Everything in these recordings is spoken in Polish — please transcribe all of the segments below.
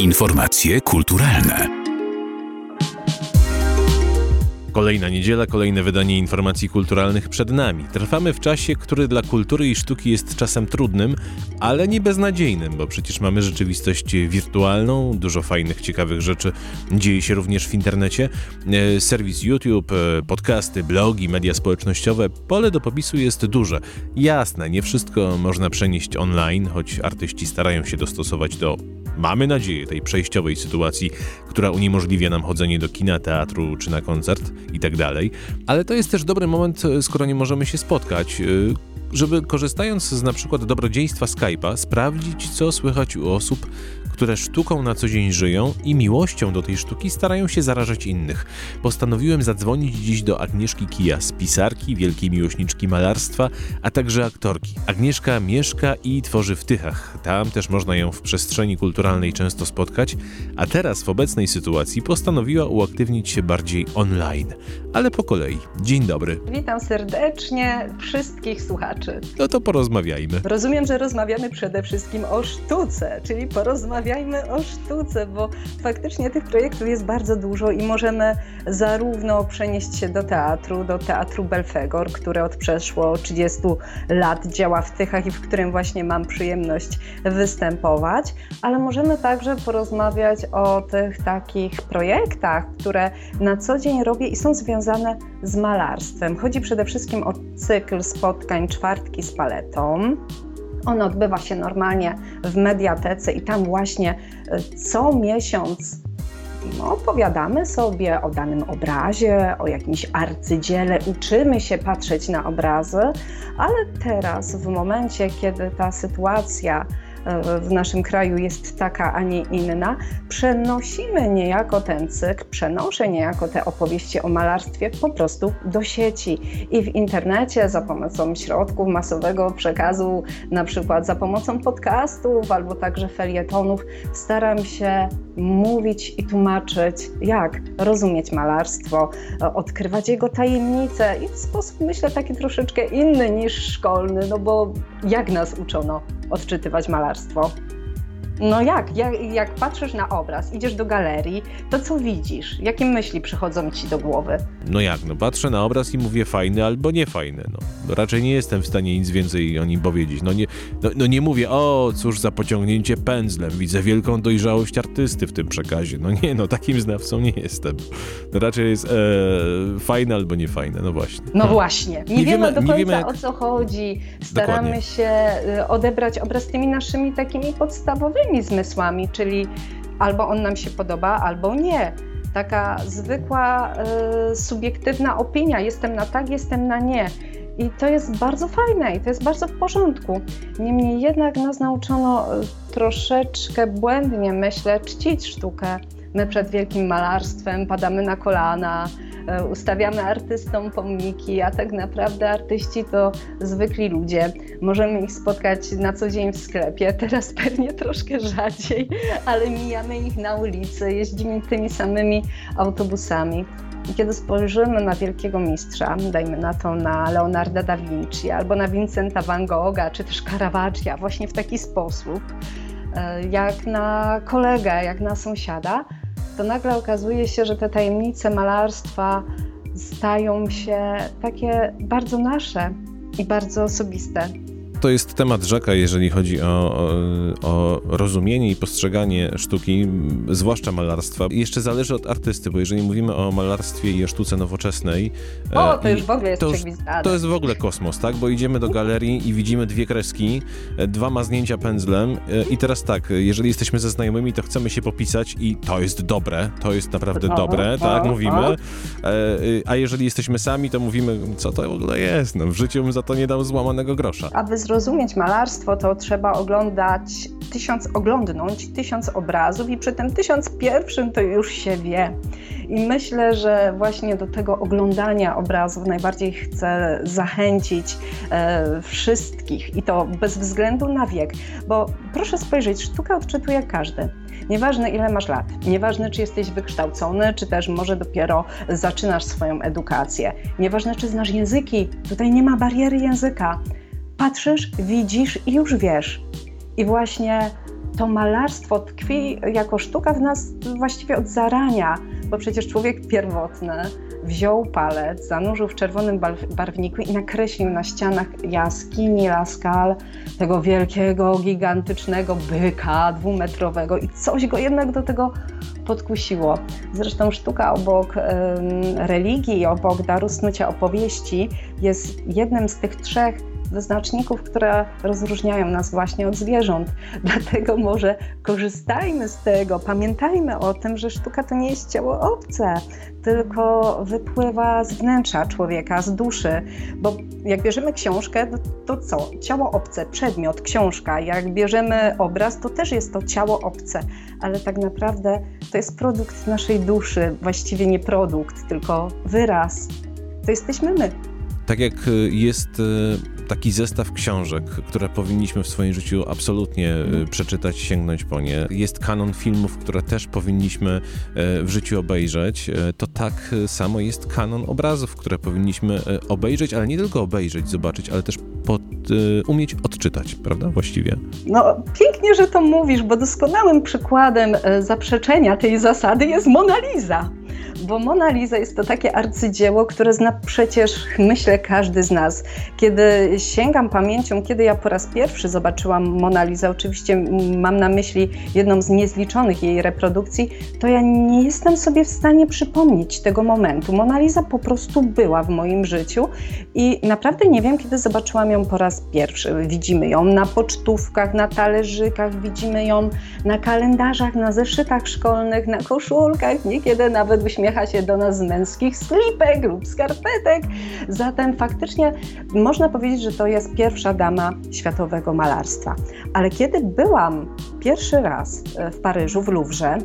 Informacje kulturalne Kolejna niedziela, kolejne wydanie informacji kulturalnych przed nami. Trwamy w czasie, który dla kultury i sztuki jest czasem trudnym, ale nie beznadziejnym, bo przecież mamy rzeczywistość wirtualną, dużo fajnych, ciekawych rzeczy dzieje się również w internecie. E, serwis YouTube, e, podcasty, blogi, media społecznościowe, pole do popisu jest duże. Jasne, nie wszystko można przenieść online, choć artyści starają się dostosować do mamy nadzieję, tej przejściowej sytuacji, która uniemożliwia nam chodzenie do kina, teatru czy na koncert i tak. Ale to jest też dobry moment, e, skoro nie możemy się spotkać, e, żeby korzystając z na przykład dobrodziejstwa Skype'a, sprawdzić, co słychać u osób, które sztuką na co dzień żyją i miłością do tej sztuki starają się zarażać innych. Postanowiłem zadzwonić dziś do Agnieszki Kijas, pisarki, wielkiej miłośniczki malarstwa, a także aktorki. Agnieszka mieszka i tworzy w Tychach. Tam też można ją w przestrzeni kulturalnej często spotkać, a teraz w obecnej sytuacji postanowiła uaktywnić się bardziej online. Ale po kolei. Dzień dobry. Witam serdecznie wszystkich słuchaczy. No to porozmawiajmy. Rozumiem, że rozmawiamy przede wszystkim o sztuce, czyli porozmawiamy porozmawiajmy o sztuce, bo faktycznie tych projektów jest bardzo dużo i możemy zarówno przenieść się do teatru, do Teatru Belfegor, które od przeszło 30 lat działa w Tychach i w którym właśnie mam przyjemność występować, ale możemy także porozmawiać o tych takich projektach, które na co dzień robię i są związane z malarstwem. Chodzi przede wszystkim o cykl spotkań Czwartki z paletą. On odbywa się normalnie w mediatece i tam właśnie e, co miesiąc no, opowiadamy sobie o danym obrazie, o jakimś arcydziele, uczymy się patrzeć na obrazy, ale teraz, w momencie, kiedy ta sytuacja w naszym kraju jest taka, a nie inna, przenosimy niejako ten cykl, przenoszę niejako te opowieści o malarstwie po prostu do sieci i w internecie za pomocą środków masowego przekazu, na przykład za pomocą podcastów albo także felietonów, staram się mówić i tłumaczyć, jak rozumieć malarstwo, odkrywać jego tajemnice i w sposób, myślę, taki troszeczkę inny niż szkolny, no bo jak nas uczono odczytywać malarstwo? No jak? jak? Jak patrzysz na obraz, idziesz do galerii, to co widzisz? Jakie myśli przychodzą ci do głowy? No jak? No patrzę na obraz i mówię fajny albo niefajny. No, raczej nie jestem w stanie nic więcej o nim powiedzieć. No nie, no, no nie mówię, o cóż za pociągnięcie pędzlem, widzę wielką dojrzałość artysty w tym przekazie. No nie, no takim znawcą nie jestem. No raczej jest e, fajne albo niefajne, no właśnie. No hmm. właśnie. Nie, nie wiemy, wiemy do końca wiemy, jak... o co chodzi. Staramy Dokładnie. się y, odebrać obraz tymi naszymi takimi podstawowymi zmysłami, czyli albo on nam się podoba, albo nie. Taka zwykła, y, subiektywna opinia: jestem na tak, jestem na nie. I to jest bardzo fajne i to jest bardzo w porządku. Niemniej jednak nas nauczono y, troszeczkę błędnie, myślę, czcić sztukę. My przed wielkim malarstwem padamy na kolana, ustawiamy artystom pomniki, a tak naprawdę artyści to zwykli ludzie. Możemy ich spotkać na co dzień w sklepie, teraz pewnie troszkę rzadziej, ale mijamy ich na ulicy, jeździmy tymi samymi autobusami. I kiedy spojrzymy na wielkiego mistrza, dajmy na to na Leonarda da Vinci albo na Vincenta van Gogha, czy też Caravaggia, właśnie w taki sposób, e, jak na kolegę, jak na sąsiada, to nagle okazuje się, że te tajemnice malarstwa stają się takie bardzo nasze i bardzo osobiste to jest temat rzeka, jeżeli chodzi o, o, o, rozumienie i postrzeganie sztuki, zwłaszcza malarstwa. I jeszcze zależy od artysty, bo jeżeli mówimy o malarstwie i o sztuce nowoczesnej... O, to już w ogóle jest to, to jest w ogóle kosmos, tak? Bo idziemy do galerii i widzimy dwie kreski, e, dwa maznięcia pędzlem e, i teraz tak, jeżeli jesteśmy ze znajomymi, to chcemy się popisać i to jest dobre, to jest naprawdę dobre, tak? Mówimy. E, a jeżeli jesteśmy sami, to mówimy, co to w ogóle jest? No, w życiu bym za to nie dał złamanego grosza. A zrozumieć malarstwo, to trzeba oglądać tysiąc, oglądnąć tysiąc obrazów i przy tym tysiąc pierwszym to już się wie. I myślę, że właśnie do tego oglądania obrazów najbardziej chcę zachęcić e, wszystkich i to bez względu na wiek, bo proszę spojrzeć, sztukę odczytuje każdy. Nieważne ile masz lat, nieważne czy jesteś wykształcony, czy też może dopiero zaczynasz swoją edukację, nieważne czy znasz języki, tutaj nie ma bariery języka patrzysz, widzisz i już wiesz. I właśnie to malarstwo tkwi jako sztuka w nas właściwie od zarania, bo przecież człowiek pierwotny wziął palec, zanurzył w czerwonym barwniku i nakreślił na ścianach jaskini Laskal tego wielkiego, gigantycznego byka dwumetrowego i coś go jednak do tego podkusiło. Zresztą sztuka obok religii, obok daru snucia opowieści jest jednym z tych trzech wyznaczników, które rozróżniają nas właśnie od zwierząt. Dlatego może korzystajmy z tego, pamiętajmy o tym, że sztuka to nie jest ciało obce, tylko wypływa z wnętrza człowieka, z duszy. Bo jak bierzemy książkę, to co? Ciało obce, przedmiot, książka. Jak bierzemy obraz, to też jest to ciało obce, ale tak naprawdę to jest produkt naszej duszy, właściwie nie produkt, tylko wyraz. To jesteśmy my. Tak jak jest taki zestaw książek, które powinniśmy w swoim życiu absolutnie e, przeczytać, sięgnąć po nie. Jest kanon filmów, które też powinniśmy w życiu obejrzeć. To tak samo jest kanon obrazów, które powinniśmy obejrzeć, ale nie tylko obejrzeć, zobaczyć, ale też pod, umieć odczytać, prawda? Właściwie. No, pięknie, że to mówisz, bo doskonałym przykładem zaprzeczenia tej zasady jest Mona Lisa bo Mona Lisa jest to takie arcydzieło, które zna przecież, myślę, każdy z nas. Kiedy sięgam pamięcią, kiedy ja po raz pierwszy zobaczyłam Mona Lisa, oczywiście mam na myśli jedną z niezliczonych jej reprodukcji, to ja nie jestem sobie w stanie przypomnieć tego momentu. Mona Lisa po prostu była w moim życiu i naprawdę nie wiem, kiedy zobaczyłam ją po raz pierwszy. Widzimy ją na pocztówkach, na talerzykach, widzimy ją na kalendarzach, na zeszytach szkolnych, na koszulkach, niekiedy nawet uśmiechamy się do nas z męskich slipek lub skarpetek. Zatem faktycznie można powiedzieć, że to jest pierwsza dama światowego malarstwa. Ale kiedy byłam pierwszy raz w Paryżu, w Louvre,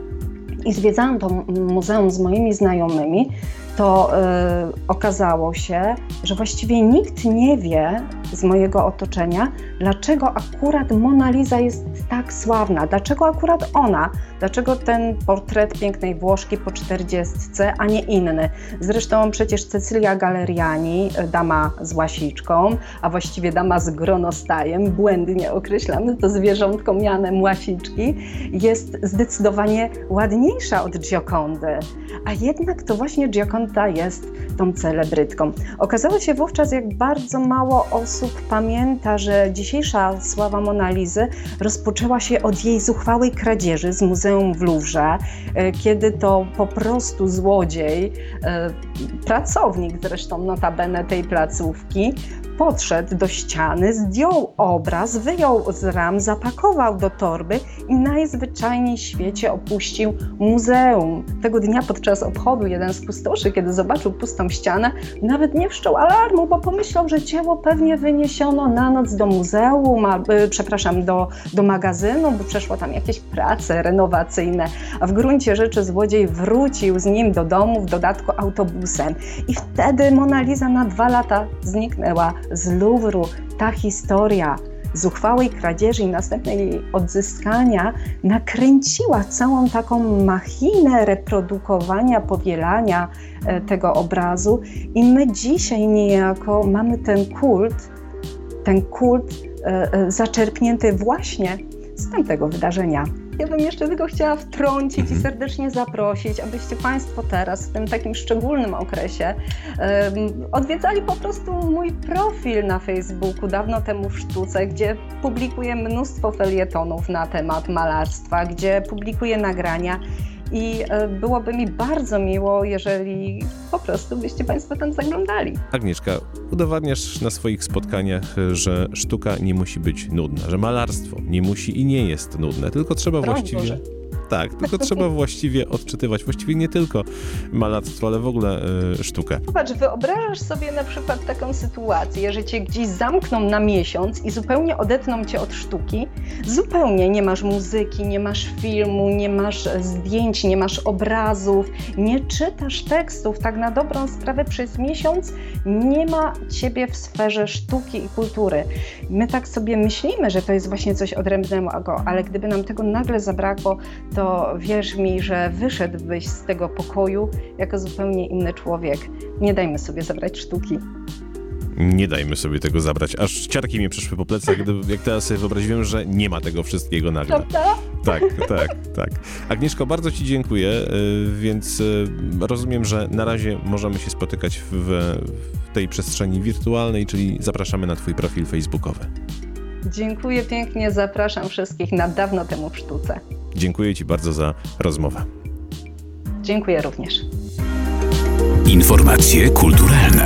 i zwiedzałam to muzeum z moimi znajomymi, to y, okazało się, że właściwie nikt nie wie z mojego otoczenia, dlaczego akurat Mona Lisa jest tak sławna, dlaczego akurat ona, dlaczego ten portret pięknej Włoszki po czterdziestce, a nie inny. Zresztą przecież Cecylia Galeriani, dama z łasiczką, a właściwie dama z gronostajem, błędnie określamy to zwierzątko mianem łasiczki, jest zdecydowanie ładniejsza od Giocondy. A jednak to właśnie Gioconda jest tą celebrytką. Okazało się wówczas, jak bardzo mało osób pamięta, że dzisiejsza sława Monalizy rozpoczęła się od jej zuchwałej kradzieży z muzeum w Louvre, e, kiedy to po prostu złodziej, e, pracownik zresztą notabene tej placówki, podszedł do ściany, zdjął obraz, wyjął z ram, zapakował do torby i najzwyczajniej w świecie opuścił muzeum. Tego dnia podczas obchodu jeden z pustoszy, kiedy zobaczył pustą ścianę, nawet nie wszczął alarmu, bo pomyślał, że dzieło pewnie wyniesiono na noc do muzeum, a, y, przepraszam, do, do magazynu, bo przeszło tam jakieś prace renowacyjne, a w gruncie rzeczy złodziej wrócił z nim do domu, w dodatku autobusem. I wtedy Mona Lisa na dwa lata zniknęła z Louvru. Ta historia zuchwałej kradzieży i następnej odzyskania nakręciła całą taką machinę reprodukowania, powielania e, tego obrazu i my dzisiaj niejako mamy ten kult, ten kult e, e, zaczerpnięty właśnie z tamtego wydarzenia. Ja bym jeszcze tylko chciała wtrącić i mhm. serdecznie zaprosić, abyście Państwo teraz, w tym takim szczególnym okresie, um, odwiedzali po prostu mój profil na Facebooku, dawno temu w sztuce, gdzie publikuję mnóstwo felietonów na temat malarstwa, gdzie publikuję nagrania i e, byłoby mi bardzo miło, jeżeli po prostu byście Państwo tam zaglądali. Agnieszka, udowadniasz na swoich spotkaniach, że sztuka nie musi być nudna, że malarstwo nie musi i nie jest nudne, tylko trzeba Broń właściwie... Boże tak, tylko trzeba właściwie odczytywać, właściwie nie tylko malarstwo, ale w ogóle y, sztukę. Popatrz, wyobrażasz sobie na przykład taką sytuację, że cię gdzieś zamkną na miesiąc i zupełnie odetną cię od sztuki, zupełnie nie masz muzyki, nie masz filmu, nie masz zdjęć, nie masz obrazów, nie czytasz tekstów, tak na dobrą sprawę przez miesiąc nie ma ciebie w sferze sztuki i kultury. My tak sobie myślimy, że to jest właśnie coś odrębnego, ale gdyby nam tego nagle zabrakło, to wierz mi, że wyszedłbyś z tego pokoju jako zupełnie inny człowiek. Nie dajmy sobie zabrać sztuki. Nie dajmy sobie tego zabrać. Aż ciarki mi przeszły po plecach, gdy, jak teraz sobie wyobraziłem, że nie ma tego wszystkiego nagle. Prawda? Tak, tak, tak. Agnieszko, bardzo Ci dziękuję, y, więc y, rozumiem, że na razie możemy się spotykać w, w tej przestrzeni wirtualnej, czyli zapraszamy na Twój profil facebookowy. Dziękuję pięknie, zapraszam wszystkich na dawno temu w sztuce. Dziękuję Ci bardzo za rozmowę. Dziękuję również. Informacje kulturalne